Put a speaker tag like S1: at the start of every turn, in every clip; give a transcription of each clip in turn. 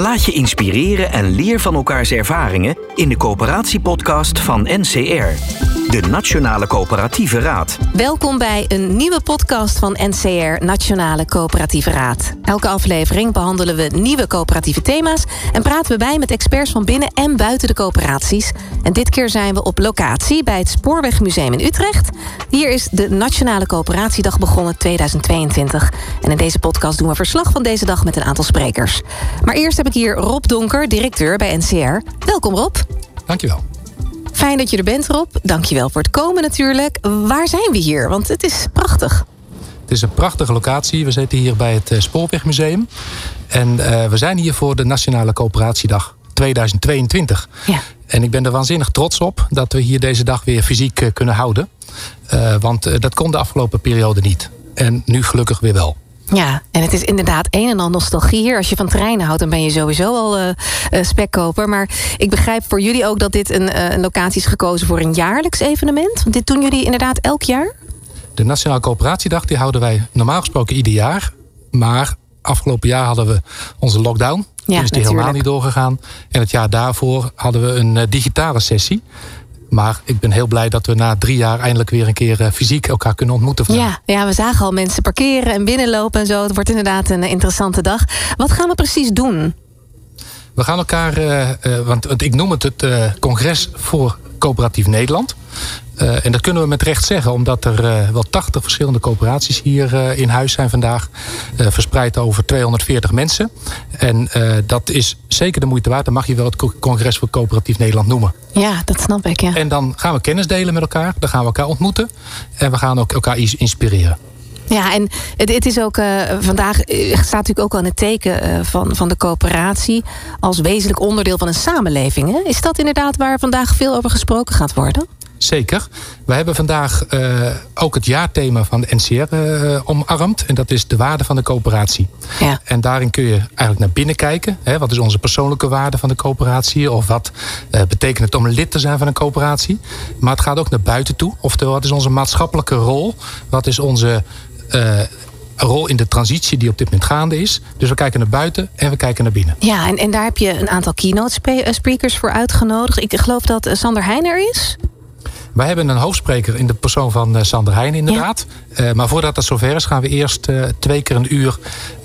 S1: Laat je inspireren en leer van elkaars ervaringen in de coöperatiepodcast van NCR, de Nationale Coöperatieve Raad.
S2: Welkom bij een nieuwe podcast van NCR Nationale Coöperatieve Raad. Elke aflevering behandelen we nieuwe coöperatieve thema's en praten we bij met experts van binnen en buiten de coöperaties. En dit keer zijn we op locatie bij het Spoorwegmuseum in Utrecht. Hier is de Nationale Coöperatiedag begonnen 2022. En in deze podcast doen we verslag van deze dag met een aantal sprekers. Maar eerst heb ik hier Rob Donker, directeur bij NCR. Welkom Rob.
S3: Dankjewel.
S2: Fijn dat je er bent, Rob. Dankjewel voor het komen natuurlijk. Waar zijn we hier? Want het is prachtig.
S3: Het is een prachtige locatie. We zitten hier bij het eh, Spoorwegmuseum. En uh, we zijn hier voor de Nationale Coöperatiedag 2022.
S2: Ja.
S3: En ik ben er waanzinnig trots op dat we hier deze dag weer fysiek uh, kunnen houden. want dat kon de afgelopen periode niet. En nu gelukkig weer wel.
S2: Ja, en het is inderdaad een en al nostalgie hier. Als je van treinen houdt, dan ben je sowieso al uh, spekkoper. Maar ik begrijp voor jullie ook dat dit een, uh, een locatie is gekozen voor een jaarlijks evenement. Want dit doen jullie inderdaad elk jaar?
S3: De Nationale Coöperatiedag die houden wij normaal gesproken ieder jaar. Maar afgelopen jaar hadden we onze lockdown.
S2: Ja,
S3: Toen is die helemaal niet doorgegaan. En het jaar daarvoor hadden we een digitale sessie. Maar ik ben heel blij dat we na drie jaar eindelijk weer een keer fysiek elkaar kunnen ontmoeten.
S2: Ja, ja, we zagen al mensen parkeren en binnenlopen en zo. Het wordt inderdaad een interessante dag. Wat gaan we precies doen?
S3: We gaan elkaar, uh, uh, want, want, ik noem het het uh, congres voor coöperatief Nederland. Uh, en dat kunnen we met recht zeggen, omdat er uh, wel 80 verschillende coöperaties hier uh, in huis zijn vandaag. verspreid over 240 mensen. En dat is zeker de moeite waard. Dan mag je wel het Congres voor Coöperatief Nederland noemen.
S2: Ja, dat snap ik. Ja.
S3: En dan gaan we kennis delen met elkaar. Dan gaan we elkaar ontmoeten. En we gaan ook elkaar inspireren.
S2: Ja, en het, het is ook uh, vandaag staat natuurlijk ook al in het teken uh, van, van de coöperatie als wezenlijk onderdeel van een samenleving. Hè? Is dat inderdaad waar vandaag veel over gesproken gaat worden?
S3: Zeker. We hebben vandaag uh, ook het jaarthema van de NCR uh, omarmd. En dat is de waarde van de coöperatie.
S2: Ja.
S3: En daarin kun je eigenlijk naar binnen kijken. Hè, wat is onze persoonlijke waarde van de coöperatie? Of wat uh, betekent het om lid te zijn van een coöperatie? Maar het gaat ook naar buiten toe. Oftewel, wat is onze maatschappelijke rol? Wat is onze rol in de transitie die op dit moment gaande is. Dus we kijken naar buiten en we kijken naar binnen.
S2: Ja, en, en daar heb je een aantal keynote speakers voor uitgenodigd. Ik geloof dat Sander Heiner is.
S3: Wij hebben een hoofdspreker in de persoon van uh, Sander Heijn inderdaad. Ja. Uh, maar voordat dat zover is gaan we eerst uh, twee keer een uur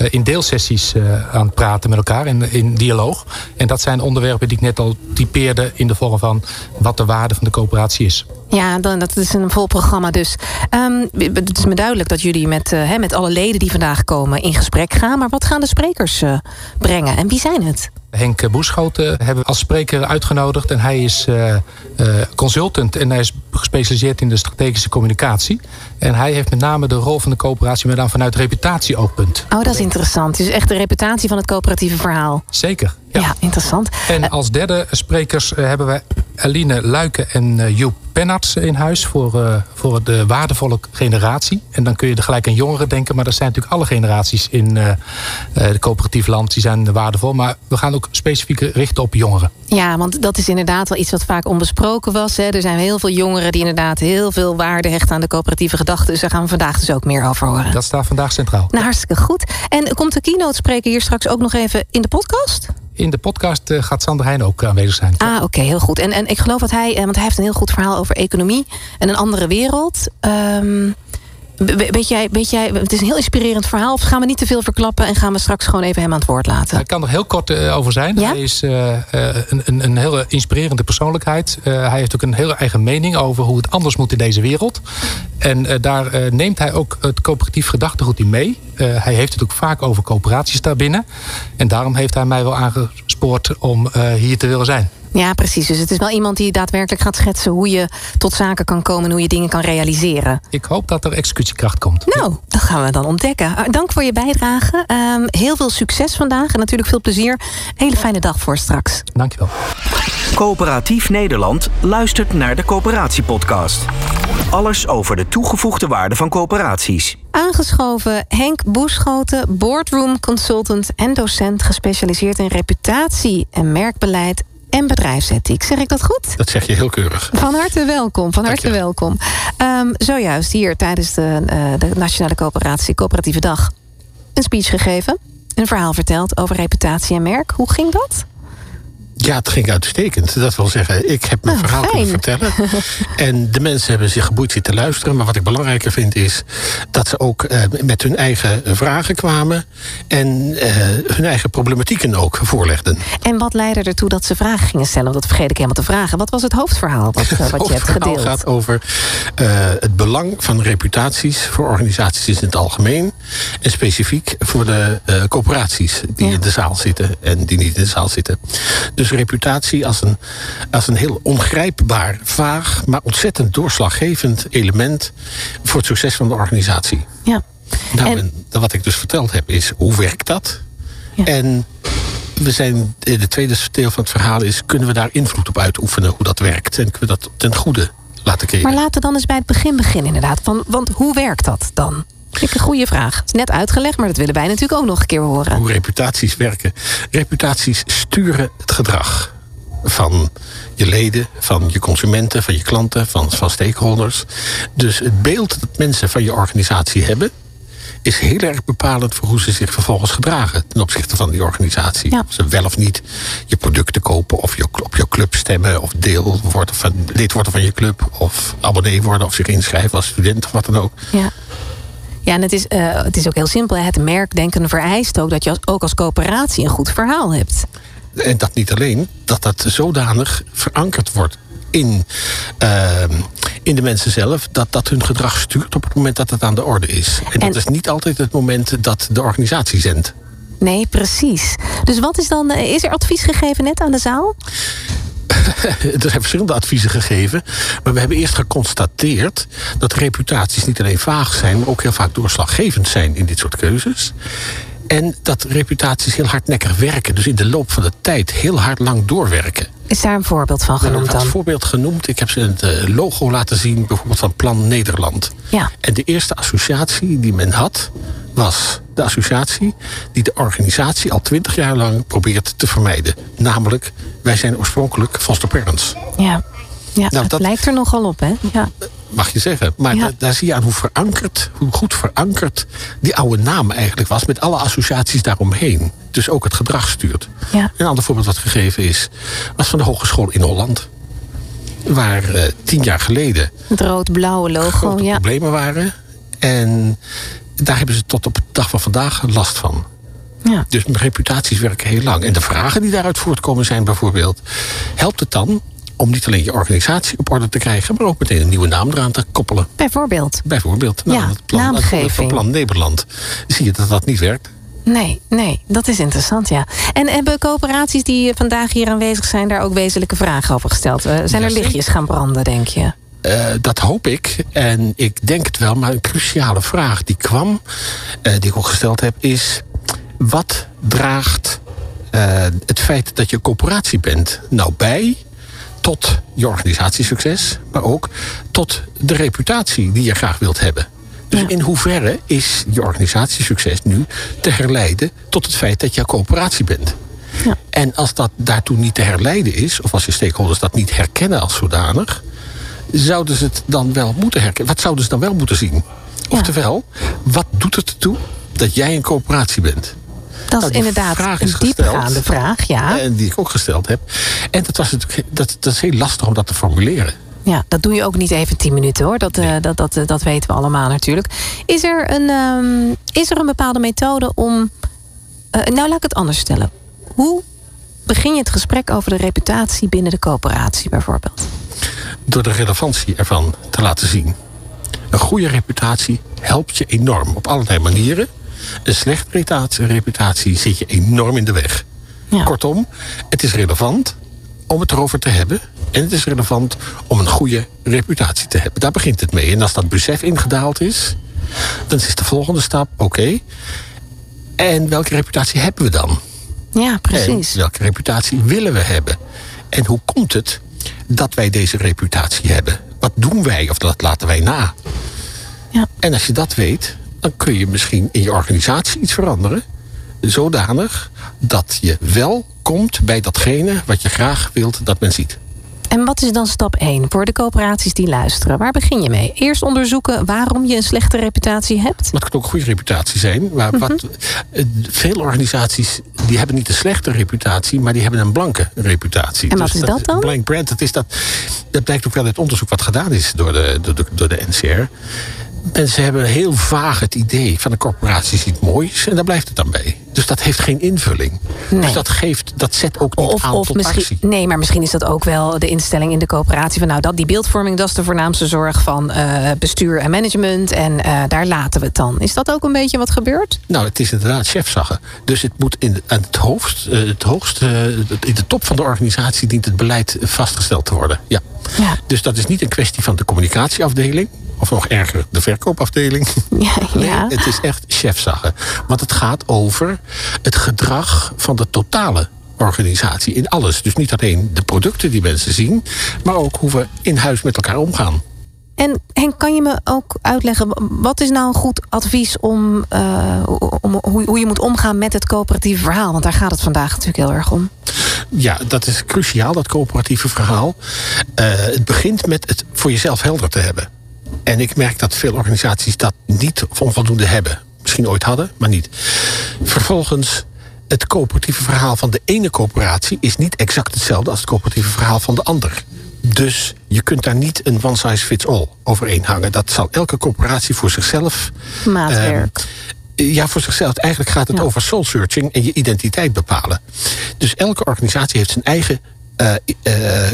S3: in deelsessies aan het praten met elkaar. In, in dialoog. En dat zijn onderwerpen die ik net al typeerde in de vorm van wat de waarde van de coöperatie is.
S2: Ja, dan, dat is een vol programma dus. Um, het is me duidelijk dat jullie met, he, met alle leden die vandaag komen in gesprek gaan. Maar wat gaan de sprekers brengen en wie zijn het?
S3: Henk Boeschoten hebben we als spreker uitgenodigd. En hij is uh, uh, consultant en hij is gespecialiseerd in de strategische communicatie. En hij heeft met name de rol van de coöperatie, maar dan vanuit reputatieoogpunt.
S2: Oh, dat is interessant. Dus echt de reputatie van het coöperatieve verhaal.
S3: Zeker.
S2: Ja, ja interessant.
S3: En als derde sprekers hebben we Aline Luiken en uh, Joep Pennarts in huis voor, uh, voor de waardevolle generatie. En dan kun je er gelijk aan jongeren denken, maar dat zijn natuurlijk alle generaties in uh, de coöperatief land. Die zijn waardevol, maar we gaan ook specifiek richten op jongeren.
S2: Ja, want dat is inderdaad wel iets wat vaak onbesproken was. Hè. Er zijn heel veel jongeren die inderdaad heel veel waarde hechten aan de coöperatieve gedachte. Dus daar gaan we vandaag dus ook meer over horen.
S3: Dat staat vandaag centraal.
S2: Nou, hartstikke goed. En komt de keynote spreker hier straks ook nog even in de podcast?
S3: In de podcast uh, gaat Sander Heijn ook aanwezig zijn.
S2: Ah, oké, heel goed. En, en ik geloof dat hij, uh, want hij heeft een heel goed verhaal over economie en een andere wereld. Um, weet jij, weet jij, het is een heel inspirerend verhaal. Of gaan we niet te veel verklappen en gaan we straks gewoon even hem aan het woord laten?
S3: Hij kan er heel kort uh, over zijn.
S2: Ja?
S3: Hij is uh, een, een, een hele inspirerende persoonlijkheid. Uh, hij heeft ook een hele eigen mening over hoe het anders moet in deze wereld. En daar neemt hij ook het coöperatief gedachtegoed in mee. hij heeft het ook vaak over coöperaties daarbinnen. En daarom heeft hij mij wel aangespoord om hier te willen zijn.
S2: Ja, precies. Dus het is wel iemand die daadwerkelijk gaat schetsen hoe je tot zaken kan komen en hoe je dingen kan realiseren.
S3: Ik hoop dat er executiekracht komt.
S2: Nou, dat gaan we dan ontdekken. Ah, dank voor je bijdrage. Ehm, heel veel succes vandaag en natuurlijk veel plezier. Hele fijne dag voor straks.
S3: Dankjewel.
S1: Coöperatief Nederland luistert naar de Coöperatiepodcast. Alles over de toegevoegde waarde van coöperaties.
S2: Aangeschoven Henk Boeschoten, boardroom consultant en docent gespecialiseerd in reputatie en merkbeleid en bedrijfsethiek. Zeg ik dat goed?
S4: Dat zeg je heel keurig.
S2: Van harte welkom, van harte welkom. Um, zojuist hier tijdens de, uh, de Nationale Coöperatie, Coöperatieve Dag, een speech gegeven. Een verhaal verteld over reputatie en merk. Hoe ging dat?
S4: Ja, het ging uitstekend. Dat wil zeggen, ik heb mijn
S2: Oh,
S4: verhaal
S2: fijn.
S4: kunnen vertellen. en de mensen hebben zich geboeid zitten luisteren. Maar wat ik belangrijker vind is dat ze ook eh, met hun eigen vragen kwamen. En eh, hun eigen problematieken ook voorlegden.
S2: En wat leidde ertoe dat ze vragen gingen stellen? Want dat vergeet ik helemaal te vragen. Wat was het hoofdverhaal wat, eh, wat je hebt
S4: Het
S2: gedeeld?
S4: gaat over het belang van reputaties voor organisaties in het algemeen. En specifiek voor de corporaties die
S2: Ja.
S4: in de zaal zitten en die niet in de zaal zitten. Dus reputatie als een, als een heel ongrijpbaar, vaag, maar ontzettend doorslaggevend element voor het succes van de organisatie.
S2: Ja.
S4: Nou,
S2: En-
S4: en, wat ik dus verteld heb is, hoe werkt dat?
S2: Ja.
S4: En we zijn, in het tweede deel van het verhaal is... kunnen we daar invloed op uitoefenen, hoe dat werkt... en kunnen we dat ten goede laten keren.
S2: Maar laten we dan eens bij het begin beginnen inderdaad. Van, want hoe werkt dat dan? Vind ik een goede vraag. Het is net uitgelegd, maar dat willen wij natuurlijk ook nog een keer horen.
S4: Hoe reputaties werken. Reputaties sturen het gedrag van je leden, van je consumenten, van je klanten, van, van stakeholders. Dus het beeld dat mensen van je organisatie hebben... is heel erg bepalend voor hoe ze zich vervolgens gedragen... ten opzichte van die organisatie.
S2: Ja.
S4: Of ze wel of niet je producten kopen... of je, op je club stemmen... of deel worden van, lid worden van je club... of abonnee worden of zich inschrijven als student of wat dan ook.
S2: Ja. Ja, en het is, eh, het is ook heel simpel. Het merkdenken vereist ook dat je als, ook als coöperatie een goed verhaal hebt.
S4: En dat niet alleen, dat dat zodanig verankerd wordt in, ehm, in de mensen zelf, dat dat hun gedrag stuurt op het moment dat het aan de orde is. En,
S2: En-
S4: dat is niet altijd het moment dat de organisatie zendt.
S2: Nee, precies. Dus wat is dan. eh, Is er advies gegeven net aan de zaal?
S4: Er zijn verschillende adviezen gegeven. Maar we hebben eerst geconstateerd dat reputaties niet alleen vaag zijn, maar ook heel vaak doorslaggevend zijn in dit soort keuzes. En dat reputaties heel hardnekkig werken. Dus in de loop van de tijd heel hard lang doorwerken.
S2: Is daar een voorbeeld van genoemd
S4: Nou, Als
S2: dan?
S4: voorbeeld genoemd, ik heb ze het eh, logo laten zien, bijvoorbeeld van Plan Nederland.
S2: Ja.
S4: En de eerste associatie die men had, was de associatie die de organisatie al twintig jaar lang probeert te vermijden. Namelijk, wij zijn oorspronkelijk foster parents.
S2: Ja. Ja,
S4: Nou, dat-
S2: lijkt er nogal op, hè? Ja.
S4: Mag je zeggen. Maar
S2: Ja.
S4: daar zie je aan hoe verankerd, hoe goed verankerd die oude naam eigenlijk was. Met alle associaties daaromheen. Dus ook het gedrag stuurt.
S2: Ja.
S4: Een ander voorbeeld wat gegeven is, was van de hogeschool in Holland. Waar eh, tien jaar geleden
S2: Het rood-blauwe logo. Ja.
S4: problemen waren. En daar hebben ze tot op de dag van vandaag last van.
S2: Ja.
S4: Dus reputaties werken heel lang. En de vragen die daaruit voortkomen zijn bijvoorbeeld... helpt het dan om niet alleen je organisatie op orde te krijgen... maar ook meteen een nieuwe naam eraan te koppelen?
S2: Bijvoorbeeld.
S4: Bijvoorbeeld,
S2: Ja,
S4: nou, het plan, het
S2: naamgeving.
S4: van Plan Nederland. Zie je dat dat niet werkt?
S2: Nee, nee, dat is interessant, ja. En hebben coöperaties die vandaag hier aanwezig zijn... daar ook wezenlijke vragen over gesteld? Eh, zijn er lichtjes gaan branden, denk je?
S4: Eh, dat hoop ik. En ik denk het wel. Maar een cruciale vraag die kwam, eh, die ik ook gesteld heb, is: wat draagt het feit dat je een corporatie bent nou bij tot je organisatiesucces, maar ook tot de reputatie die je graag wilt hebben? Dus
S2: Ja.
S4: in hoeverre is je organisatiesucces nu te herleiden tot het feit dat je een coöperatie bent?
S2: Ja.
S4: En als dat daartoe niet te herleiden is, of als je stakeholders dat niet herkennen als zodanig, zouden ze het dan wel moeten herkennen? Wat zouden ze dan wel moeten zien? Oftewel, wat doet het ertoe dat jij een coöperatie bent?
S2: Dat
S4: Nou,
S2: is inderdaad
S4: vraag
S2: een
S4: is
S2: diepgaande vraag, ja.
S4: En die ik ook gesteld heb. En dat, was natuurlijk, dat, dat is heel lastig om dat te formuleren.
S2: Ja, dat doe je ook niet even tien minuten hoor. Dat, eh, dat, dat, dat weten we allemaal natuurlijk. Is er een, ehm, is er een bepaalde methode om. eh, nou, laat ik het anders stellen. Hoe begin je het gesprek over de reputatie binnen de coöperatie bijvoorbeeld?
S4: Door de relevantie ervan te laten zien. Een goede reputatie helpt je enorm op allerlei manieren. Een slechte reputatie, reputatie zit je enorm in de weg.
S2: Ja.
S4: Kortom, het is relevant om het erover te hebben. En het is relevant om een goede reputatie te hebben. Daar begint het mee. En als dat besef ingedaald is, dan is de volgende stap: oké. en welke reputatie hebben we dan?
S2: Ja, precies.
S4: En welke reputatie willen we hebben? En hoe komt het dat wij deze reputatie hebben? Wat doen wij of dat laten wij na?
S2: Ja.
S4: En als je dat weet, dan kun je misschien in je organisatie iets veranderen. Zodanig dat je wel komt bij datgene wat je graag wilt dat men ziet.
S2: En wat is dan stap 1 voor de coöperaties die luisteren? Waar begin je mee? Eerst onderzoeken waarom je een slechte reputatie hebt?
S4: Dat kan ook een goede reputatie zijn. Maar wat,
S2: Mhm.
S4: eh, veel organisaties die hebben niet een slechte reputatie, maar die hebben een blanke reputatie.
S2: En wat is dat dan?
S4: Blank brand, dat, is dat, dat blijkt ook wel uit onderzoek wat gedaan is door de, door de, door de NCR. Mensen hebben heel vaag het idee van een corporatie is iets moois en daar blijft het dan bij. Dus dat heeft geen invulling.
S2: Nee.
S4: Dus dat, geeft, dat zet ook niet
S2: Of,
S4: aan
S2: of
S4: tot
S2: misschien,
S4: actie.
S2: nee, maar misschien is dat ook wel de instelling in de coöperatie van nou dat die beeldvorming dat is de voornaamste zorg van eh, bestuur en management en eh, daar laten we het dan. Is dat ook een beetje wat gebeurt?
S4: Nou, het is inderdaad chefzaggen. Dus het moet in, aan het hoogst, eh, het hoogste, eh, in de top van de organisatie dient het beleid vastgesteld te worden. Ja.
S2: Ja.
S4: Dus dat is niet een kwestie van de communicatieafdeling. Of nog erger, de verkoopafdeling.
S2: Ja,
S4: Nee,
S2: ja.
S4: het is echt chefzaggen. Want het gaat over het gedrag van de totale organisatie in alles. Dus niet alleen de producten die mensen zien, maar ook hoe we in huis met elkaar omgaan.
S2: En Henk, kan je me ook uitleggen, wat is nou een goed advies om, eh, om hoe, hoe je moet omgaan met het coöperatieve verhaal? Want daar gaat het vandaag natuurlijk heel erg om.
S4: Ja, dat is cruciaal, dat coöperatieve verhaal. Eh, het begint met het voor jezelf helder te hebben. En ik merk dat veel organisaties dat niet of onvoldoende hebben. Misschien ooit hadden, maar niet. Vervolgens, het coöperatieve verhaal van de ene coöperatie is niet exact hetzelfde als het coöperatieve verhaal van de ander. Dus je kunt daar niet een one size fits all overheen hangen. Dat zal elke coöperatie voor zichzelf.
S2: Maatwerk.
S4: ehm, ja, voor zichzelf. Eigenlijk gaat het
S2: Ja.
S4: over soul searching en je identiteit bepalen. Dus elke organisatie heeft zijn eigen eh, eh,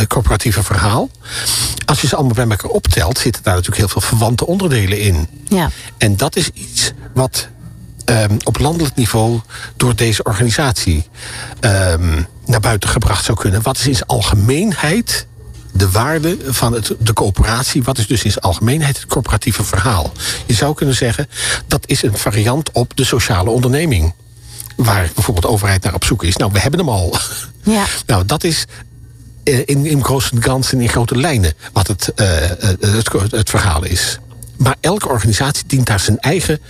S4: eh, corporatieve verhaal. Als je ze allemaal bij elkaar optelt, zitten daar natuurlijk heel veel verwante onderdelen in.
S2: ja.
S4: En dat is iets wat ehm, op landelijk niveau door deze organisatie ehm, naar buiten gebracht zou kunnen. Wat is in zijn algemeenheid de waarde van het, de coöperatie? Wat is dus in zijn algemeenheid het corporatieve verhaal? Je zou kunnen zeggen dat is een variant op de sociale onderneming. Waar bijvoorbeeld de overheid naar op zoek is. Nou, we hebben hem al.
S2: Ja.
S4: Nou, dat is eh, in, in grote ganzen, in grote lijnen, wat het, eh, eh, het, het verhaal is. Maar elke organisatie dient daar zijn eigen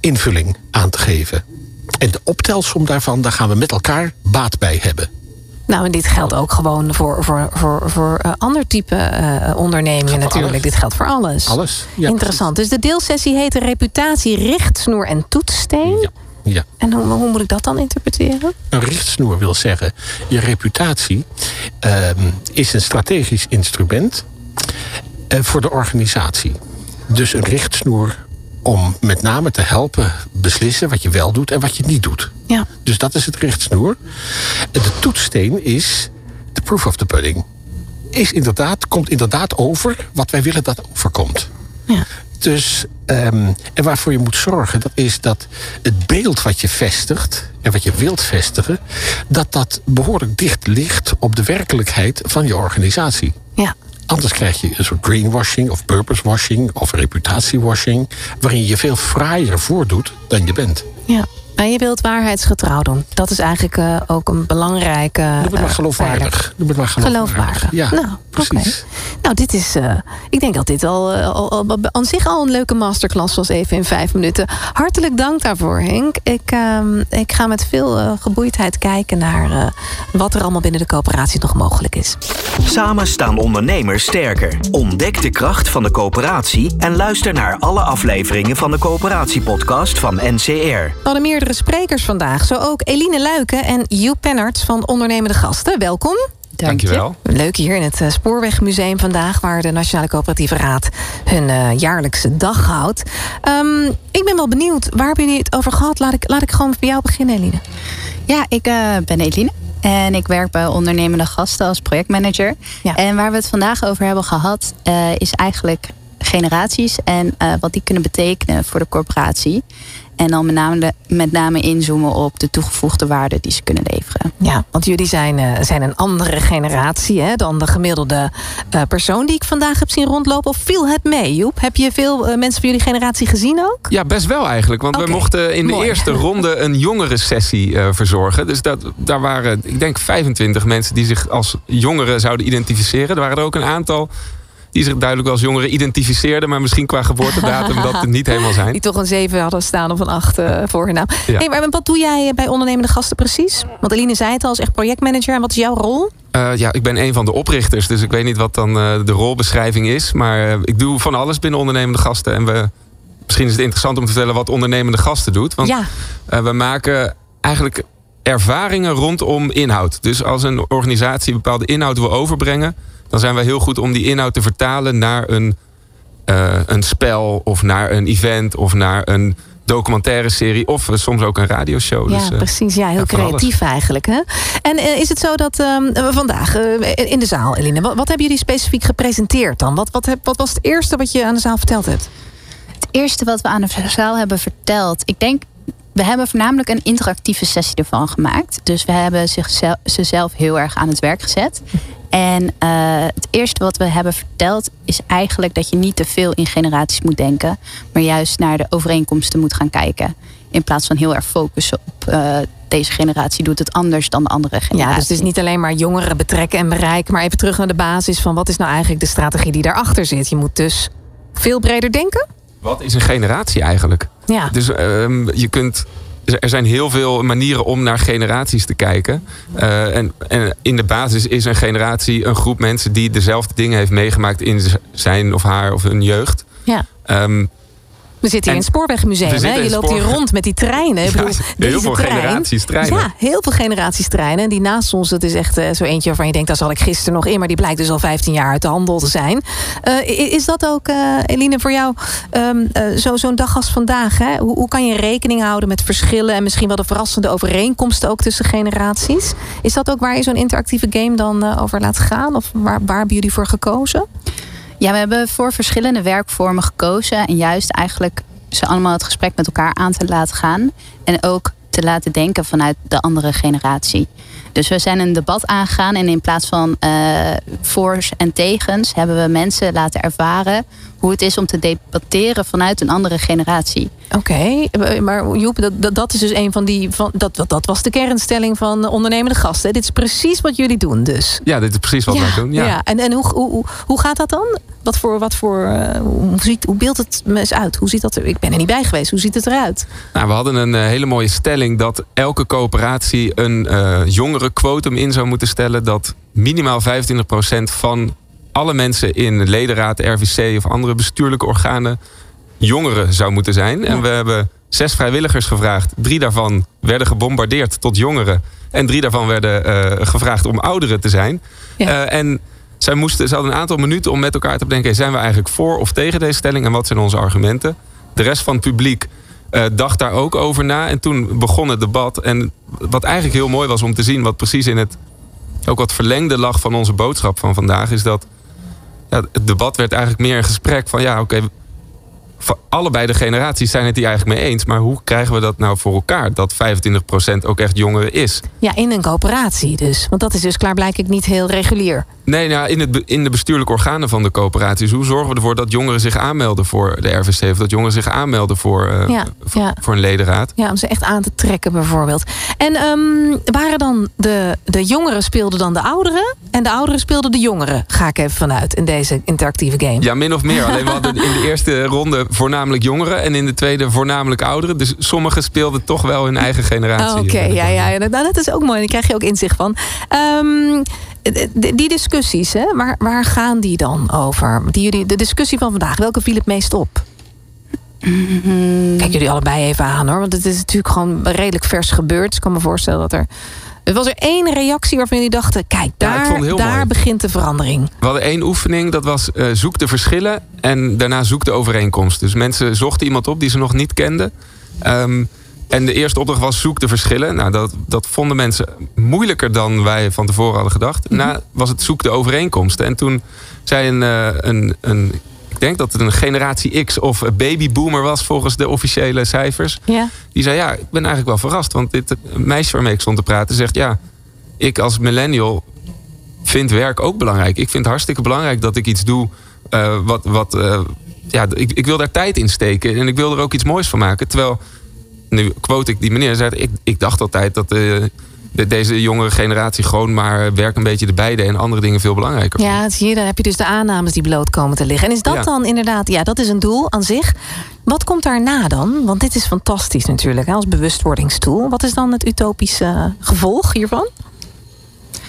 S4: invulling aan te geven. En de optelsom daarvan, daar gaan we met elkaar baat bij hebben.
S2: Nou, en dit geldt ook gewoon voor, voor, voor, voor eh, ander type ondernemingen natuurlijk.
S4: alles.
S2: Dit geldt voor alles.
S4: Alles. Ja,
S2: Interessant. Dus de deelsessie heet reputatie, richtsnoer en toetssteen.
S4: Ja, ja.
S2: En hoe, hoe moet ik dat dan interpreteren?
S4: Een richtsnoer wil zeggen, je reputatie ehm, is een strategisch instrument eh, voor de organisatie. Dus een richtsnoer om met name te helpen beslissen wat je wel doet en wat je niet doet.
S2: Ja.
S4: Dus dat is het richtsnoer. De toetssteen is de proof of the pudding. Is inderdaad, komt inderdaad over wat wij willen dat overkomt.
S2: Ja.
S4: Dus, ehm, en waarvoor je moet zorgen, dat is dat het beeld wat je vestigt en wat je wilt vestigen, dat dat behoorlijk dicht ligt op de werkelijkheid van je organisatie.
S2: Ja.
S4: Anders krijg je een soort greenwashing of purpose washing of reputatiewashing, waarin je je veel fraaier voordoet dan je bent.
S2: ja. En je wilt waarheidsgetrouw doen. Dat is eigenlijk eh, ook een belangrijke.
S4: Noem het maar geloofwaardig. Noem het maar geloofwaardig.
S2: Geloofwaardig.
S4: Ja,
S2: nou,
S4: precies.
S2: Nou, dit is. eh, ik denk dat dit al, eh, al, al- aan zich al een leuke masterclass was, even in vijf minuten. Hartelijk dank daarvoor, Henk. Ik, ehm, ik ga met veel geboeidheid kijken naar eh, wat er allemaal binnen de coöperatie nog mogelijk is.
S1: Samen staan ondernemers sterker. Ontdek de kracht van de coöperatie en luister naar alle afleveringen van de coöperatiepodcast van NCR.
S2: Hadden meerdere sprekers vandaag, zo ook Eline Luiken en Joep Pennerts van Ondernemende Gasten. Welkom.
S3: Dankjewel.
S2: Leuk hier in het eh, Spoorwegmuseum vandaag, waar de Nationale Coöperatieve Raad hun eh, jaarlijkse dag houdt. Ehm, ik ben wel benieuwd, waar hebben jullie het over gehad? Laat ik, laat ik gewoon bij jou beginnen, Eline.
S5: Ja, ik eh, ben Eline. En ik werk bij ondernemende gasten als projectmanager.
S2: Ja.
S5: En waar we het vandaag over hebben gehad, eh, is eigenlijk generaties en wat die kunnen betekenen voor de corporatie. En dan met name, met name inzoomen op de toegevoegde waarde die ze kunnen leveren.
S2: Ja, want jullie zijn, uh, zijn een andere generatie hè, dan de gemiddelde uh, persoon die ik vandaag heb zien rondlopen. Of viel het mee, Joep? Heb je veel uh, mensen van jullie generatie gezien ook?
S6: Ja, best wel eigenlijk. Want okay. we mochten in de Mooi. eerste ronde een jongere sessie verzorgen. Dus dat, daar waren, ik denk, 25 mensen die zich als jongeren zouden identificeren. Er waren er ook een aantal die zich duidelijk als jongeren identificeerden, maar misschien qua geboortedatum dat het niet helemaal zijn.
S2: Die toch een 7 hadden staan of een 8 uh, voor hun naam. Ja. Hey, maar wat doe jij bij ondernemende gasten precies? Want Eline zei het al, als echt projectmanager. En wat is jouw rol?
S6: Uh, ja, ik ben een van de oprichters, dus ik weet niet wat dan uh, de rolbeschrijving is. Maar ik doe van alles binnen ondernemende gasten. En we, misschien is het interessant om te vertellen wat ondernemende gasten doet. Want ja. we maken eigenlijk ervaringen rondom inhoud. Dus als een organisatie bepaalde inhoud wil overbrengen dan zijn we heel goed om die inhoud te vertalen naar een, uh, een spel of naar een event of naar een documentaire serie of soms ook een radioshow.
S2: Ja, dus, uh, precies. Ja, heel creatief eigenlijk. Hè? En uh, is het zo dat uh, vandaag in de zaal, Eline, wat, wat, hebben jullie specifiek gepresenteerd dan? Wat, wat, heb, wat was het eerste wat je aan de zaal verteld hebt?
S5: Het eerste wat we aan de zaal hebben verteld, ik denk we hebben voornamelijk een interactieve sessie ervan gemaakt. Dus we hebben zichzelf, ze zelf heel erg aan het werk gezet. En uh, het eerste wat we hebben verteld is eigenlijk dat je niet te veel in generaties moet denken, maar juist naar de overeenkomsten moet gaan kijken. In plaats van heel erg focussen op uh, deze generatie doet het anders dan de andere generatie.
S2: Ja, dus het is niet alleen maar jongeren betrekken en bereiken, maar even terug naar de basis van wat is nou eigenlijk de strategie die daarachter zit. Je moet dus veel breder denken.
S6: Wat is een generatie eigenlijk?
S2: Ja.
S6: Dus uh, je kunt er zijn heel veel manieren om naar generaties te kijken. Uh, en, en, in de basis is een generatie een groep mensen die dezelfde dingen heeft meegemaakt in zijn of haar of hun jeugd.
S2: Ja. Um, we zitten hier in het Spoorwegmuseum. Hè? Je loopt hier rond met die treinen. Ik bedoel,
S6: heel veel trein, generaties treinen.
S2: Ja, heel veel generaties treinen. En die naast ons, dat is echt uh, zo eentje waarvan je denkt... daar zal ik gisteren nog in. Maar die blijkt dus al 15 jaar uit de handel te zijn. Uh, is dat ook, uh, Eline, voor jou um, zo'n zo dag als vandaag? Hè? Hoe, hoe, kan je rekening houden met verschillen... en misschien wel de verrassende overeenkomsten ook tussen generaties? Is dat ook waar je zo'n interactieve game dan over laat gaan? Of waar, waar hebben jullie voor gekozen?
S5: Ja, we hebben voor verschillende werkvormen gekozen. En juist eigenlijk ze allemaal het gesprek met elkaar aan te laten gaan. En ook te laten denken vanuit de andere generatie. Dus we zijn een debat aangegaan en in plaats van uh, voor's en tegens hebben we mensen laten ervaren hoe het is om te debatteren vanuit een andere generatie.
S2: Oké, okay, maar Joep, dat, dat, is dus een van die. Van, dat, dat, dat was de kernstelling van ondernemende gasten. Dit is precies wat jullie doen, dus.
S6: Ja, dit is precies wat
S2: ja,
S6: wij doen. Ja,
S2: ja. en, en hoe, hoe, hoe gaat dat dan? Wat voor, wat voor, uh, hoe, ziet, hoe beeldt het me eens uit? Hoe ziet dat er? Ik ben er niet bij geweest. Hoe ziet het eruit?
S6: Nou, we hadden een uh, hele mooie stelling dat elke coöperatie een uh, jongere quotum in zou moeten stellen. Dat minimaal 25% van alle mensen in ledenraad, RVC of andere bestuurlijke organen jongeren zou moeten zijn. Ja. En we hebben zes vrijwilligers gevraagd. Drie daarvan werden gebombardeerd tot jongeren. En drie daarvan werden uh, gevraagd om ouderen te zijn. Ja. Uh, en zij moesten, ze hadden een aantal minuten om met elkaar te bedenken... zijn we eigenlijk voor of tegen deze stelling en wat zijn onze argumenten? De rest van het publiek uh, dacht daar ook over na. En toen begon het debat. En wat eigenlijk heel mooi was om te zien... wat precies in het ook wat verlengde lag van onze boodschap van vandaag... is dat het debat werd eigenlijk meer een gesprek van... ja, oké, okay, allebei de generaties zijn het hier eigenlijk mee eens. Maar hoe krijgen we dat nou voor elkaar? Dat 25% ook echt jongeren is.
S2: Ja, in een coöperatie dus. Want dat is dus klaarblijkelijk niet heel regulier.
S6: Nee, nou, in, het, in de bestuurlijke organen van de coöperaties. Hoe zorgen we ervoor dat jongeren zich aanmelden voor de RVC? Of dat jongeren zich aanmelden voor, uh, ja, voor, ja. voor, een ledenraad?
S2: Ja, om ze echt aan te trekken bijvoorbeeld. En um, waren dan de, de jongeren speelden dan de ouderen? En de ouderen speelden de jongeren? Ga ik even vanuit in deze interactieve game.
S6: Ja, min of meer. Alleen we hadden in de eerste ronde voornamelijk jongeren. En in de tweede voornamelijk ouderen. Dus sommigen speelden toch wel hun eigen generatie.
S2: Oké, okay, ja, ja. Nou, dat is ook mooi. Daar krijg je ook inzicht van. Um, die discussies, hè, waar, waar gaan die dan over? Die jullie, de discussie van vandaag, welke viel het meest op? Mm-hmm. Kijk jullie allebei even aan hoor. Want het is natuurlijk gewoon redelijk vers gebeurd. Dus ik kan me voorstellen dat er. Er was er één reactie waarvan jullie dachten: kijk, daar, ja, daar begint de verandering.
S6: We hadden één oefening, dat was uh, zoek de verschillen en daarna zoek de overeenkomst. Dus mensen zochten iemand op die ze nog niet kenden. Um, en de eerste opdracht was zoek de verschillen. Nou, dat, dat vonden mensen moeilijker dan wij van tevoren hadden gedacht. Mm -hmm. Na was het zoek de overeenkomsten. En toen zei een, een, een ik denk dat het een generatie X of babyboomer was volgens de officiële cijfers.
S2: Ja.
S6: Die zei, ja, ik ben eigenlijk wel verrast. Want dit meisje waarmee ik stond te praten zegt, ja, ik als millennial vind werk ook belangrijk. Ik vind het hartstikke belangrijk dat ik iets doe uh, wat... wat uh, ja, ik, ik wil daar tijd in steken en ik wil er ook iets moois van maken. Terwijl, nu quote ik die meneer, zei, ik, ik dacht altijd dat... Uh, deze jongere generatie gewoon maar werk een beetje erbij deed en andere dingen veel belangrijker.
S2: Ja, zie je, dan heb je dus de aannames die bloot komen te liggen. En is dat
S6: Ja.
S2: dan inderdaad, ja, dat is een doel aan zich. Wat komt daarna dan? Want dit is fantastisch natuurlijk hè, als bewustwordingstool. Wat is dan het utopische gevolg hiervan?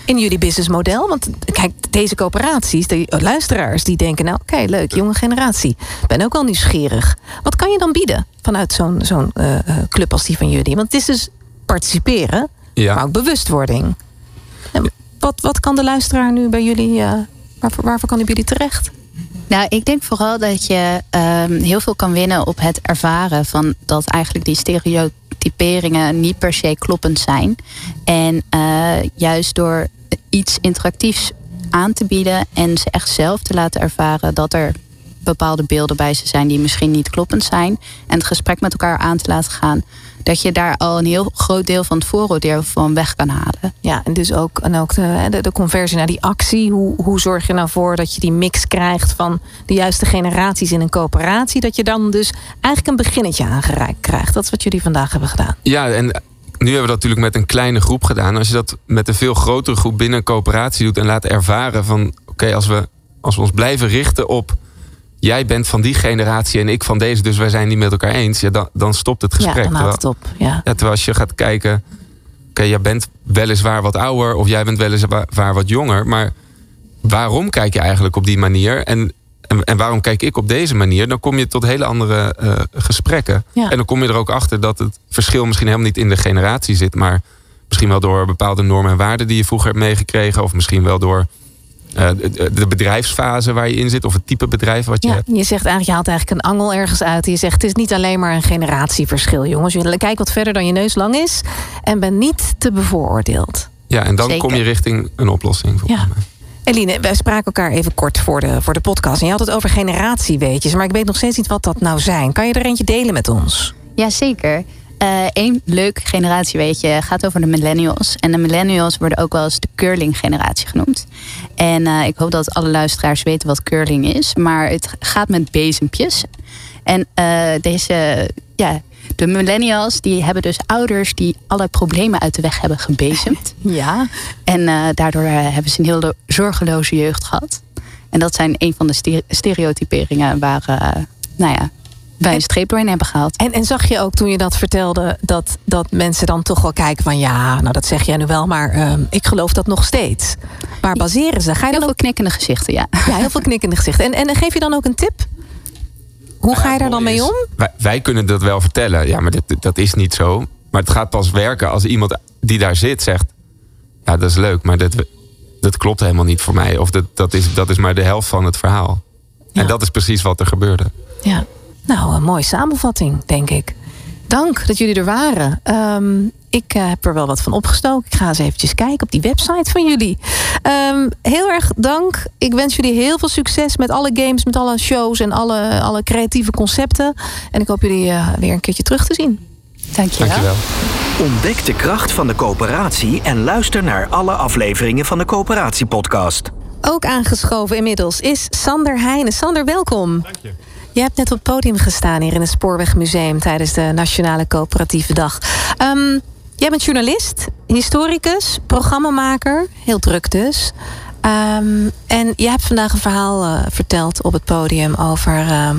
S2: In jullie businessmodel? Want kijk, deze coöperaties, de luisteraars, die denken: nou, oké, leuk, jonge generatie. Ben ook wel nieuwsgierig. Wat kan je dan bieden vanuit zo'n zo'n eh, eh, club als die van jullie? Want het is dus participeren,
S6: Ja.
S2: maar ook bewustwording. En wat, wat kan de luisteraar nu bij jullie, eh, waarvoor, waarvoor kan hij bij jullie terecht?
S5: Nou, ik denk vooral dat je ehm, heel veel kan winnen op het ervaren van dat eigenlijk die stereotyperingen niet per se kloppend zijn. En eh, juist door iets interactiefs aan te bieden en ze echt zelf te laten ervaren dat er bepaalde beelden bij ze zijn die misschien niet kloppend zijn. En het gesprek met elkaar aan te laten gaan. Dat je daar al een heel groot deel van het vooroordeel van weg kan halen.
S2: Ja, en dus ook, en ook de, de, de conversie naar die actie. Hoe, hoe zorg je nou voor dat je die mix krijgt van de juiste generaties in een coöperatie? Dat je dan dus eigenlijk een beginnetje aangereikt krijgt. Dat is wat jullie vandaag hebben gedaan.
S6: Ja, en nu hebben we dat natuurlijk met een kleine groep gedaan. Als je dat met een veel grotere groep binnen een coöperatie doet en laat ervaren van oké, als, we, als we ons blijven richten op jij bent van die generatie en ik van deze, dus wij zijn niet met elkaar eens, ja, dan, dan stopt het gesprek.
S2: ja, dan houdt
S6: Terwijl-
S2: het op. Ja.
S6: Ja, terwijl als je gaat kijken, oké, jij bent weliswaar wat ouder of jij bent weliswaar wat jonger, maar waarom kijk je eigenlijk op die manier en, en, en waarom kijk ik op deze manier? Dan kom je tot hele andere eh, gesprekken.
S2: Ja.
S6: En dan kom je er ook achter dat het verschil misschien helemaal niet in de generatie zit, maar misschien wel door bepaalde normen en waarden die je vroeger hebt meegekregen, of misschien wel door eh, de, bedrijfsfase waar je in zit, of het type bedrijf wat je
S2: Ja,
S6: hebt.
S2: je zegt eigenlijk, je haalt eigenlijk een angel ergens uit. Je zegt, het is niet alleen maar een generatieverschil, jongens. Je Kijk wat verder dan je neus lang is en ben niet te bevooroordeeld.
S6: Ja, en dan
S5: Zeker.
S6: kom je richting een oplossing. volgens
S2: Ja.
S6: mij.
S2: Eline, wij spraken elkaar even kort voor de, voor de podcast. En je had het over generatieweetjes, maar ik weet nog steeds niet wat dat nou zijn. Kan je er eentje delen met ons?
S5: Jazeker. Eén leuk generatie, weet je, gaat over de millennials. En de millennials worden ook wel eens de curling-generatie genoemd. En eh, ik hoop dat alle luisteraars weten wat curling is. Maar het gaat met bezempjes. En eh, deze, ja, de millennials, die hebben dus ouders die alle problemen uit de weg hebben gebezemd.
S2: Ja.
S5: En eh, daardoor eh, hebben ze een heel lo- zorgeloze jeugd gehad. En dat zijn een van de stere- stereotyperingen waar, eh, nou ja, wij een streep doorheen hebben gehaald.
S2: En, en zag je ook toen je dat vertelde, dat, dat mensen dan toch wel kijken van ja, nou dat zeg jij nu wel, maar ehm, ik geloof dat nog steeds. Waar baseren ze? Ga je
S5: Heel
S2: dan
S5: veel
S2: ook
S5: knikkende gezichten, ja.
S2: ja, heel veel knikkende gezichten. En, en geef je dan ook een tip? Hoe ga je daar dan mee om?
S6: Wij, wij kunnen dat wel vertellen. Ja, maar dit, dat is niet zo. Maar het gaat pas werken als iemand die daar zit zegt... Ja, dat is leuk, maar dat, dat klopt helemaal niet voor mij. Of dat, dat, is, dat is maar de helft van het verhaal.
S2: Ja.
S6: En dat is precies wat er gebeurde.
S2: Ja, nou, een mooie samenvatting, denk ik. Dank dat jullie er waren. Ehm, ik eh, heb er wel wat van opgestoken. Ik ga eens eventjes kijken op die website van jullie. Ehm, heel erg dank. Ik wens jullie heel veel succes met alle games, met alle shows en alle, alle creatieve concepten. En ik hoop jullie eh, weer een keertje terug te zien.
S5: Dankjewel.
S6: Dankjewel.
S1: Ontdek de kracht van de coöperatie en luister naar alle afleveringen van de Coöperatiepodcast.
S2: Ook aangeschoven inmiddels is Sander Heijnen. Sander, welkom. Dank je. Je hebt net op het podium gestaan hier in het Spoorwegmuseum tijdens de Nationale Coöperatieve Dag. Ehm, jij bent journalist, historicus, programmamaker, heel druk dus. Ehm, en je hebt vandaag een verhaal eh, verteld op het podium over. ehm,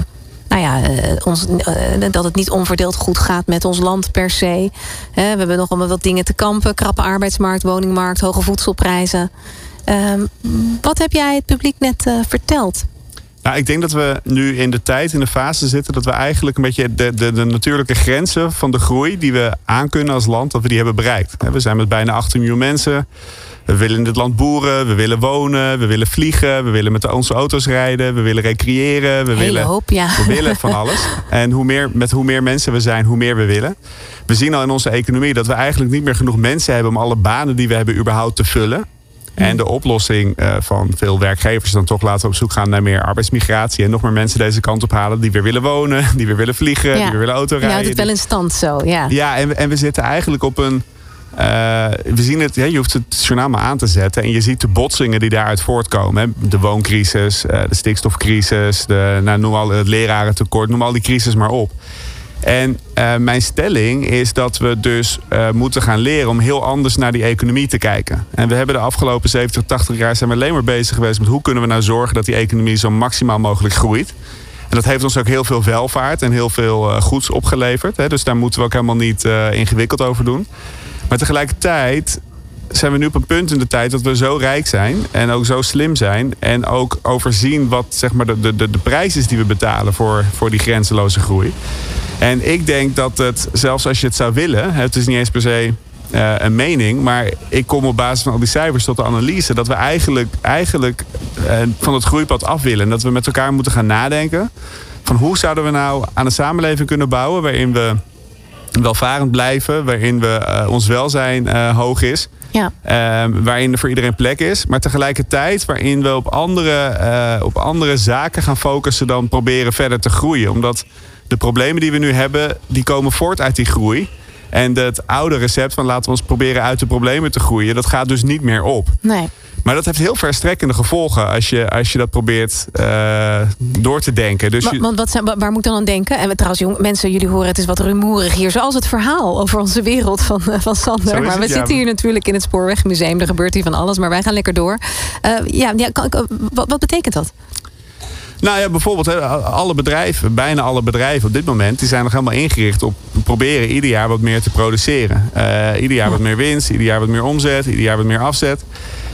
S2: nou ja, eh, ons, eh, dat het niet onverdeeld goed gaat met ons land per se. We hebben nog wel wat dingen te kampen. Krappe arbeidsmarkt, woningmarkt, hoge voedselprijzen. Wat heb jij het publiek net verteld?
S7: Nou, ik denk dat we nu in de tijd, in de fase zitten, dat we eigenlijk een beetje de, de, de natuurlijke grenzen van de groei die we aankunnen als land, dat we die hebben bereikt. We zijn met bijna 18 miljoen mensen. We willen in dit land boeren, we willen wonen, we willen vliegen, we willen met onze auto's rijden, we willen recreëren, we
S2: Hele
S7: willen
S2: hoop, ja.
S7: we willen van alles. En hoe meer, met hoe meer mensen we zijn, hoe meer we willen. We zien al in onze economie dat we eigenlijk niet meer genoeg mensen hebben om alle banen die we hebben überhaupt te vullen. En de oplossing uh, van veel werkgevers is dan toch laten we op zoek gaan naar meer arbeidsmigratie. En nog meer mensen deze kant op halen die weer willen wonen, die weer willen vliegen, die weer willen autorijden. Ja,
S2: houdt het wel in stand zo, ja.
S7: Ja, en, en we zitten eigenlijk op een uh, we zien het, je hoeft het journaal maar aan te zetten. En je ziet de botsingen die daaruit voortkomen. Hè. De wooncrisis, uh, de stikstofcrisis, de, nou, noem al het lerarentekort, noem al die crisis maar op. En uh, mijn stelling is dat we dus moeten gaan leren om heel anders naar die economie te kijken. En we hebben de afgelopen 70, 80 jaar zijn we alleen maar bezig geweest met hoe kunnen we nou zorgen dat die economie zo maximaal mogelijk groeit. En dat heeft ons ook heel veel welvaart en heel veel goeds opgeleverd. Hè. Dus daar moeten we ook helemaal niet ingewikkeld over doen. Maar tegelijkertijd zijn we nu op een punt in de tijd dat we zo rijk zijn en ook zo slim zijn. En ook overzien wat zeg maar, de, de, de prijs is die we betalen voor, voor die grenzeloze groei. En ik denk dat het, zelfs als je het zou willen, het is niet eens per se uh, een mening, maar ik kom op basis van al die cijfers tot de analyse dat we eigenlijk, eigenlijk uh, van het groeipad af willen. En dat we met elkaar moeten gaan nadenken van hoe zouden we nou aan een samenleving kunnen bouwen waarin we welvarend blijven, waarin we, uh, ons welzijn hoog is. Ja. Uh, waarin er voor iedereen plek is. Maar tegelijkertijd waarin we op andere, op andere zaken gaan focussen dan proberen verder te groeien. Omdat de problemen die we nu hebben, die komen voort uit die groei. En het oude recept van laten we ons proberen uit de problemen te groeien, dat gaat dus niet meer op.
S2: Nee.
S7: Maar dat heeft heel verstrekkende gevolgen als je, als je dat probeert uh, door te denken. Dus
S2: maar, want wat zijn, waar moet dan aan denken? En trouwens, jong, mensen, jullie horen het is wat rumoerig hier. Zoals het verhaal over onze wereld van, uh, van Sander. Maar we zitten hier natuurlijk in het Spoorwegmuseum. Er gebeurt hier van alles, maar wij gaan lekker door. Uh, ja, ja wat, wat betekent dat?
S7: Nou ja, bijvoorbeeld alle bedrijven, bijna alle bedrijven op dit moment, die zijn nog helemaal ingericht op proberen ieder jaar wat meer te produceren. Uh, ieder jaar wat meer winst, ieder jaar wat meer omzet, ieder jaar wat meer afzet.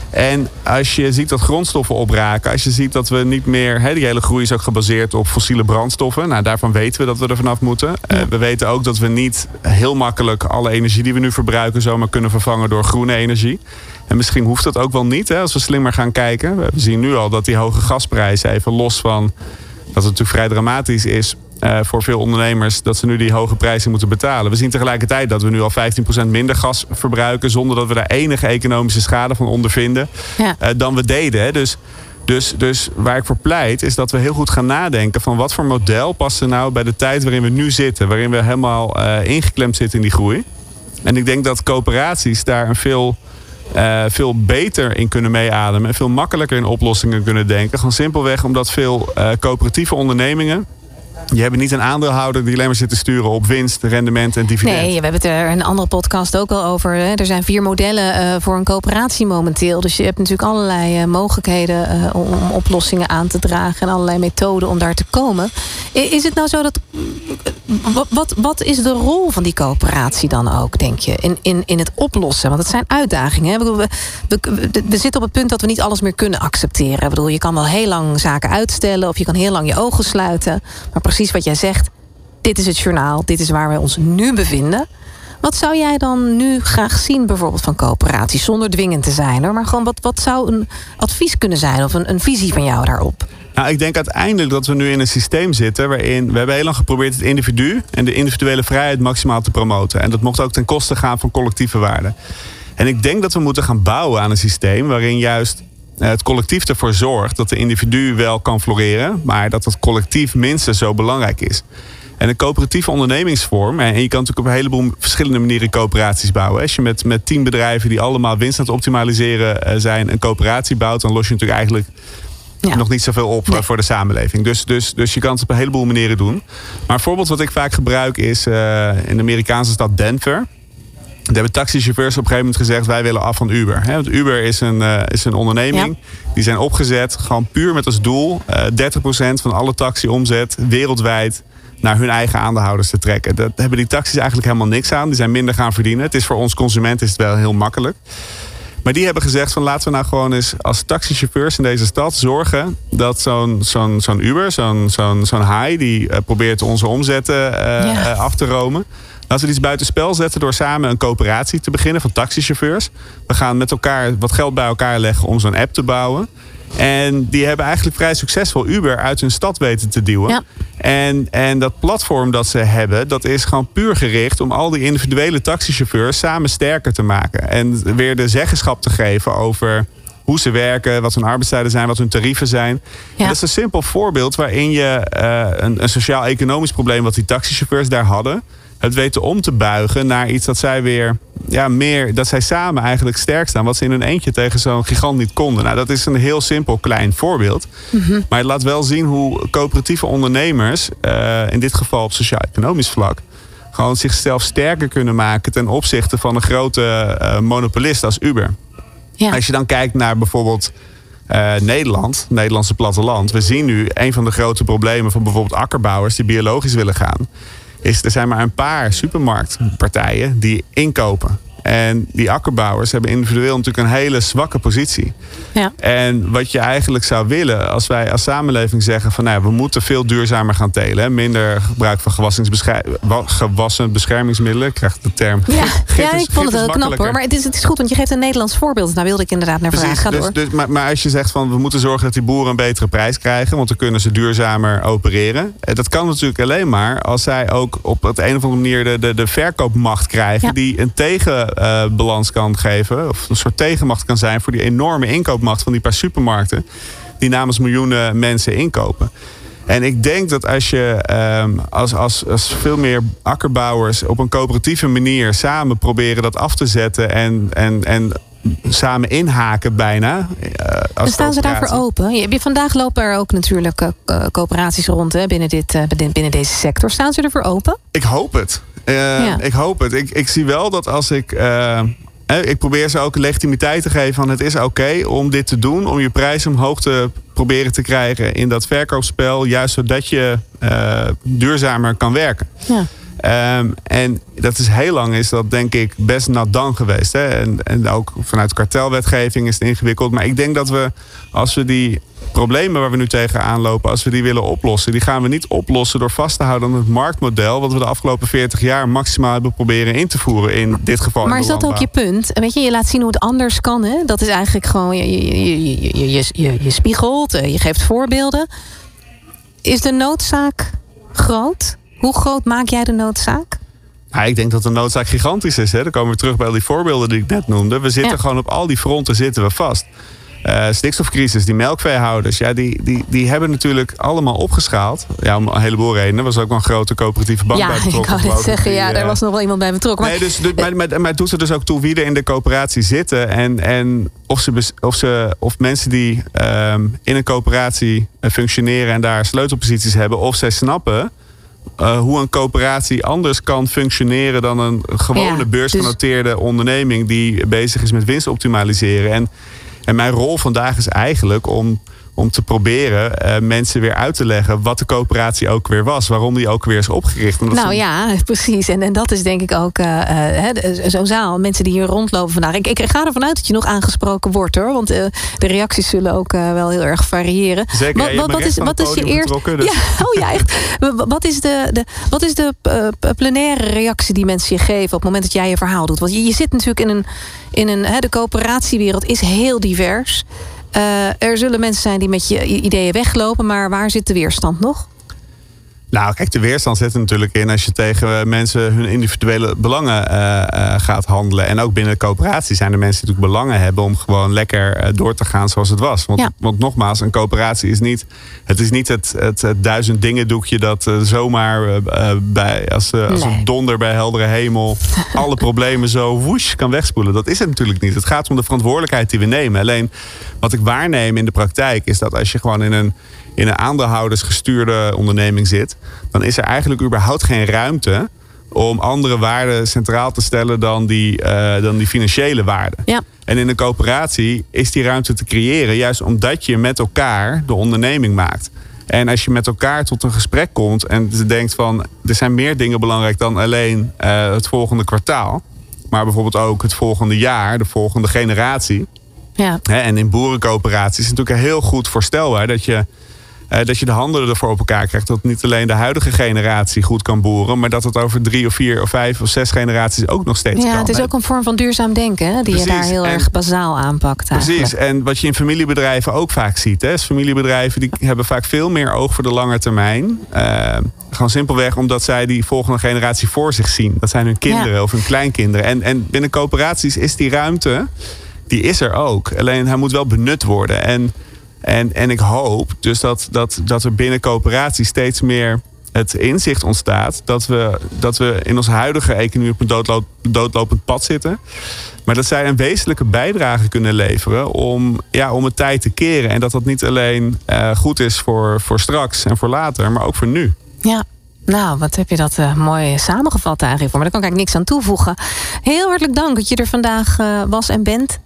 S7: En als je ziet dat grondstoffen opraken, als je ziet dat we niet meer. Hè, die hele groei is ook gebaseerd op fossiele brandstoffen. Nou, daarvan weten we dat we er vanaf moeten. Uh, we weten ook dat we niet heel makkelijk alle energie die we nu verbruiken zomaar kunnen vervangen door groene energie. En misschien hoeft dat ook wel niet hè, als we slimmer gaan kijken. We zien nu al dat die hoge gasprijzen, even los van dat het natuurlijk vrij dramatisch is uh, voor veel ondernemers dat ze nu die hoge prijzen moeten betalen. We zien tegelijkertijd dat we nu al 15% minder gas verbruiken zonder dat we daar enige economische schade van ondervinden ja. uh, dan we deden. Hè. Dus, dus, dus waar ik voor pleit is dat we heel goed gaan nadenken van wat voor model past er nou bij de tijd waarin we nu zitten, waarin we helemaal uh, ingeklemd zitten in die groei. En ik denk dat coöperaties daar een veel uh, veel beter in kunnen meeademen en veel makkelijker in oplossingen kunnen denken. Gewoon simpelweg omdat veel uh, coöperatieve ondernemingen je hebt niet een aandeelhouder die alleen maar zit te sturen op winst, rendement en dividend.
S2: Nee, we hebben het er in een andere podcast ook al over. Hè. Er zijn vier modellen uh, voor een coöperatie momenteel. Dus je hebt natuurlijk allerlei uh, mogelijkheden uh, om oplossingen aan te dragen en allerlei methoden om daar te komen. Is het nou zo dat. Wat, wat is de rol van die coöperatie dan ook, denk je, in, in, in het oplossen? Want het zijn uitdagingen. Hè? We, we, we, we zitten op het punt dat we niet alles meer kunnen accepteren. Ik bedoel, je kan wel heel lang zaken uitstellen of je kan heel lang je ogen sluiten. Maar precies wat jij zegt. Dit is het journaal, dit is waar we ons nu bevinden. Wat zou jij dan nu graag zien, bijvoorbeeld van coöperaties, zonder dwingend te zijn, hoor, maar gewoon wat, wat zou een advies kunnen zijn of een, een visie van jou daarop?
S7: Nou, ik denk uiteindelijk dat we nu in een systeem zitten waarin we hebben heel lang geprobeerd het individu en de individuele vrijheid maximaal te promoten. En dat mocht ook ten koste gaan van collectieve waarden. En ik denk dat we moeten gaan bouwen aan een systeem waarin juist het collectief ervoor zorgt dat de individu wel kan floreren, maar dat het collectief minstens zo belangrijk is. En een coöperatieve ondernemingsvorm, en je kan natuurlijk op een heleboel verschillende manieren coöperaties bouwen. Als je met, met tien bedrijven die allemaal winst aan het optimaliseren eh, zijn, een coöperatie bouwt, dan los je natuurlijk eigenlijk ja. nog niet zoveel op nee. voor de samenleving. Dus, dus, dus je kan het op een heleboel manieren doen. Maar een voorbeeld wat ik vaak gebruik is uh, in de Amerikaanse stad Denver. Er hebben taxichauffeurs op een gegeven moment gezegd: wij willen af van Uber. Want Uber is een, uh, is een onderneming. Ja. Die zijn opgezet gewoon puur met als doel uh, 30% van alle taxiomzet wereldwijd naar hun eigen aandeelhouders te trekken. Daar hebben die taxis eigenlijk helemaal niks aan. Die zijn minder gaan verdienen. Het is voor ons consumenten is het wel heel makkelijk. Maar die hebben gezegd van laten we nou gewoon eens als taxichauffeurs in deze stad zorgen dat zo'n zo'n zo'n Uber, zo'n zo'n zo'n high die uh, probeert onze omzetten ja. af te romen. Laten we iets buitenspel zetten door samen een coöperatie te beginnen van taxichauffeurs. We gaan met elkaar wat geld bij elkaar leggen om zo'n app te bouwen. En die hebben eigenlijk vrij succesvol Uber uit hun stad weten te duwen. Ja. En, en dat platform dat ze hebben, dat is gewoon puur gericht om al die individuele taxichauffeurs samen sterker te maken. En weer de zeggenschap te geven over hoe ze werken, wat hun arbeidstijden zijn, wat hun tarieven zijn.
S2: Ja.
S7: Dat is een simpel voorbeeld waarin je eh, een, een sociaal-economisch probleem wat die taxichauffeurs daar hadden, het weten om te buigen naar iets dat zij weer ja, meer, dat zij samen eigenlijk sterk staan, wat ze in hun eentje tegen zo'n gigant niet konden. Nou, dat is een heel simpel klein voorbeeld. Maar het laat wel zien hoe coöperatieve ondernemers, eh, in dit geval op sociaal-economisch vlak, gewoon zichzelf sterker kunnen maken ten opzichte van een grote eh, monopolist als Uber. Als je dan kijkt naar bijvoorbeeld eh, Nederland, Nederlandse platteland. We zien nu een van de grote problemen van bijvoorbeeld akkerbouwers die biologisch willen gaan. Is er zijn maar een paar supermarktpartijen die inkopen. En die akkerbouwers hebben individueel natuurlijk een hele zwakke positie.
S2: Ja.
S7: En wat je eigenlijk zou willen als wij als samenleving zeggen van nou, ja, we moeten veel duurzamer gaan telen. Hè? Minder gebruik van gewassen beschermingsmiddelen. Ik krijg de term.
S2: Ja,
S7: Gif
S2: ja,
S7: is-
S2: ik vond het wel knap hoor. Maar het is, het is goed, want je geeft een Nederlands voorbeeld. Daar wilde ik inderdaad naar vragen. Ga
S7: dus,
S2: door.
S7: dus, maar, maar als je zegt van we moeten zorgen dat die boeren een betere prijs krijgen, want dan kunnen ze duurzamer opereren. Eh, Dat kan natuurlijk alleen maar als zij ook op het een of andere manier de, de, de verkoopmacht krijgen,
S2: Ja.
S7: die een tegenbalans kan geven, of een soort tegenmacht kan zijn voor die enorme inkoopmacht van die paar supermarkten, die namens miljoenen mensen inkopen. En ik denk dat als je ehm, als, als, als veel meer akkerbouwers op een coöperatieve manier samen proberen dat af te zetten en, en, en samen inhaken bijna. eh, als
S2: En staan ze daarvoor open? Je, je- vandaag lopen er ook natuurlijk eh, eh, coöperaties rond hè, binnen, dit, eh, binnen, binnen deze sector. Staan ze ervoor open?
S7: Ik hoop het. Eh,
S2: Ja.
S7: Ik hoop het. Ik, ik zie wel dat als ik. eh, eh, ik probeer ze ook legitimiteit te geven van het is oké om dit te doen. Om je prijs omhoog te proberen te krijgen in dat verkoopspel. Juist zodat je duurzamer kan werken.
S2: Ja.
S7: Ehm, en dat is heel lang is dat denk ik best nat dan geweest. Hè? En, en ook vanuit kartelwetgeving is het ingewikkeld. Maar ik denk dat we als we die problemen waar we nu tegenaan lopen, als we die willen oplossen, die gaan we niet oplossen door vast te houden aan het marktmodel wat we de afgelopen 40 jaar maximaal hebben proberen in te voeren in dit geval.
S2: Maar is dat ook je punt? Weet je, je laat zien hoe het anders kan. Hè? Dat is eigenlijk gewoon, je, je, je, je, je, je, je spiegelt, eh, je geeft voorbeelden. Is de noodzaak groot? Hoe groot maak jij de noodzaak?
S7: Nou, ik denk dat de noodzaak gigantisch is. Hè? Dan komen we terug bij al die voorbeelden die ik net noemde. We zitten
S2: Ja.
S7: gewoon op al die fronten zitten we vast. Eh, stikstofcrisis, die melkveehouders, ja, die, die, die hebben natuurlijk allemaal opgeschaald. Ja, om een heleboel redenen. Er was ook wel een grote coöperatieve bank
S2: ja,
S7: bij
S2: ik
S7: betrokken.
S2: wou net
S7: geloof ik,
S2: zeggen,
S7: die,
S2: ja,
S7: eh,
S2: daar was nog wel iemand bij betrokken. Maar,
S7: Nee, dus, dus- maar, maar, maar het doet er dus ook toe wie er in de coöperatie zitten. En, en of, ze, of, ze, of mensen die ehm, in een coöperatie eh, functioneren en daar sleutelposities hebben, of zij snappen eh, hoe een coöperatie anders kan functioneren dan een gewone
S2: Ja, dus-
S7: beursgenoteerde onderneming die bezig is met winst optimaliseren. En, en mijn rol vandaag is eigenlijk om, om te proberen eh, mensen weer uit te leggen wat de coöperatie ook weer was. Waarom die ook weer is opgericht. Omdat
S2: Nou
S7: ze-
S2: ja, precies. En, en dat is denk ik ook de- zo'n zaal. Mensen die hier rondlopen vandaag. Ik, ik ga ervan uit dat je nog aangesproken wordt hoor. Want de reacties zullen ook wel heel erg variëren.
S7: Zeker, ja, je hebt me recht aan het podium getrokken, dus-
S2: Ja, oh ja, echt. Wat is de, de, wat is de plenaire reactie die mensen je geven op het moment dat jij je verhaal doet? Want je, je zit natuurlijk in een. In een hè, de coöperatiewereld is heel divers. Eh, er zullen mensen zijn die met je ideeën weglopen, maar waar zit de weerstand nog?
S7: Nou, kijk, de weerstand zit er natuurlijk in als je tegen mensen hun individuele belangen eh, eh, gaat handelen. En ook binnen de coöperatie zijn er mensen die natuurlijk belangen hebben om gewoon lekker eh, door te gaan zoals het was. Want,
S2: Ja.
S7: want nogmaals, een coöperatie is niet het, is niet het, het, het duizend dingen doekje dat eh, zomaar eh, eh, bij, als, eh, als
S2: Nee.
S7: een donder bij heldere hemel alle problemen zo woesh kan wegspoelen. Dat is het natuurlijk niet. Het gaat om de verantwoordelijkheid die we nemen. Alleen wat ik waarneem in de praktijk is dat als je gewoon in een in een aandeelhoudersgestuurde onderneming zit, dan is er eigenlijk überhaupt geen ruimte om andere waarden centraal te stellen dan die, eh, dan die financiële waarden.
S2: Ja.
S7: En in een coöperatie is die ruimte te creëren, juist omdat je met elkaar de onderneming maakt. En als je met elkaar tot een gesprek komt en denkt van er zijn meer dingen belangrijk dan alleen eh, het volgende kwartaal, maar bijvoorbeeld ook het volgende jaar, de volgende generatie.
S2: Ja.
S7: En in boerencoöperaties is het natuurlijk heel goed voorstelbaar dat je, dat je de handen ervoor op elkaar krijgt. Dat niet alleen de huidige generatie goed kan boeren, maar dat het over drie of vier of vijf of zes generaties ook nog steeds kan.
S2: Ja, het is ook een vorm van duurzaam denken, hè, die je
S7: Precies,
S2: daar heel
S7: en-
S2: erg bazaal aanpakt.
S7: Precies,
S2: eigenlijk.
S7: en wat je in familiebedrijven ook vaak ziet. Hè, is familiebedrijven die hebben vaak veel meer oog voor de lange termijn. Eh, gewoon simpelweg omdat zij die volgende generatie voor zich zien. Dat zijn hun kinderen
S2: Ja.
S7: of hun kleinkinderen. En, en binnen coöperaties is die ruimte... die is er ook. Alleen hij moet wel benut worden. En, en, en ik hoop dus dat, dat, dat er binnen coöperatie steeds meer het inzicht ontstaat dat we, dat we in onze huidige economie op een doodlopend pad zitten. Maar dat zij een wezenlijke bijdrage kunnen leveren om, ja, om het tijd te keren. En dat dat niet alleen uh, goed is voor, voor straks en voor later, maar ook voor nu.
S2: Ja, nou, wat heb je dat uh, mooi samengevat eigenlijk voor Maar Daar kan ik niks aan toevoegen. Heel hartelijk dank dat je er vandaag uh, was en bent.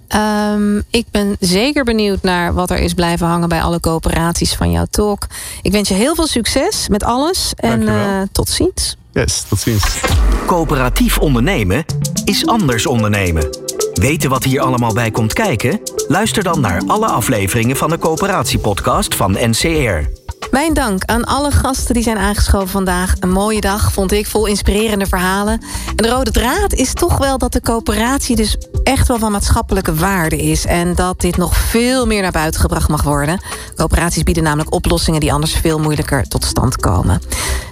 S2: Um, ik ben zeker benieuwd naar wat er is blijven hangen bij alle coöperaties van jouw talk. Ik wens je heel veel succes met alles en uh, tot ziens.
S7: Yes, tot ziens.
S1: Coöperatief ondernemen is anders ondernemen. Weten wat hier allemaal bij komt kijken? Luister dan naar alle afleveringen van de Coöperatiepodcast van NCR.
S2: Mijn dank aan alle gasten die zijn aangeschoven vandaag. Een mooie dag, vond ik, vol inspirerende verhalen. En de rode draad is toch wel dat de coöperatie dus echt wel van maatschappelijke waarde is. En dat dit nog veel meer naar buiten gebracht mag worden. Coöperaties bieden namelijk oplossingen die anders veel moeilijker tot stand komen.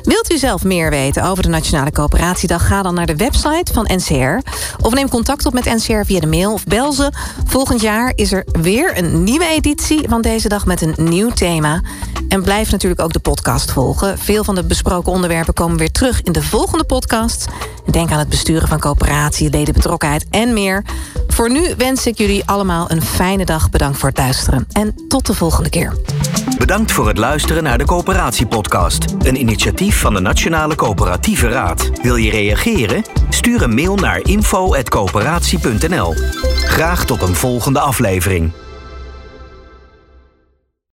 S2: Wilt u zelf meer weten over de Nationale Coöperatiedag? Ga dan naar de website van NCR. Of neem contact op met NCR via de mail of bel ze. Volgend jaar is er weer een nieuwe editie van deze dag met een nieuw thema. En blijf natuurlijk ook de podcast volgen. Veel van de besproken onderwerpen komen weer terug in de volgende podcast. Denk aan het besturen van coöperatie, ledenbetrokkenheid en meer. Voor nu wens ik jullie allemaal een fijne dag. Bedankt voor het luisteren en tot de volgende keer.
S1: Bedankt voor het luisteren naar de Coöperatiepodcast. Een initiatief van de Nationale Coöperatieve Raad. Wil je reageren? Stuur een mail naar info.coöperatie.nl. Graag tot een volgende aflevering.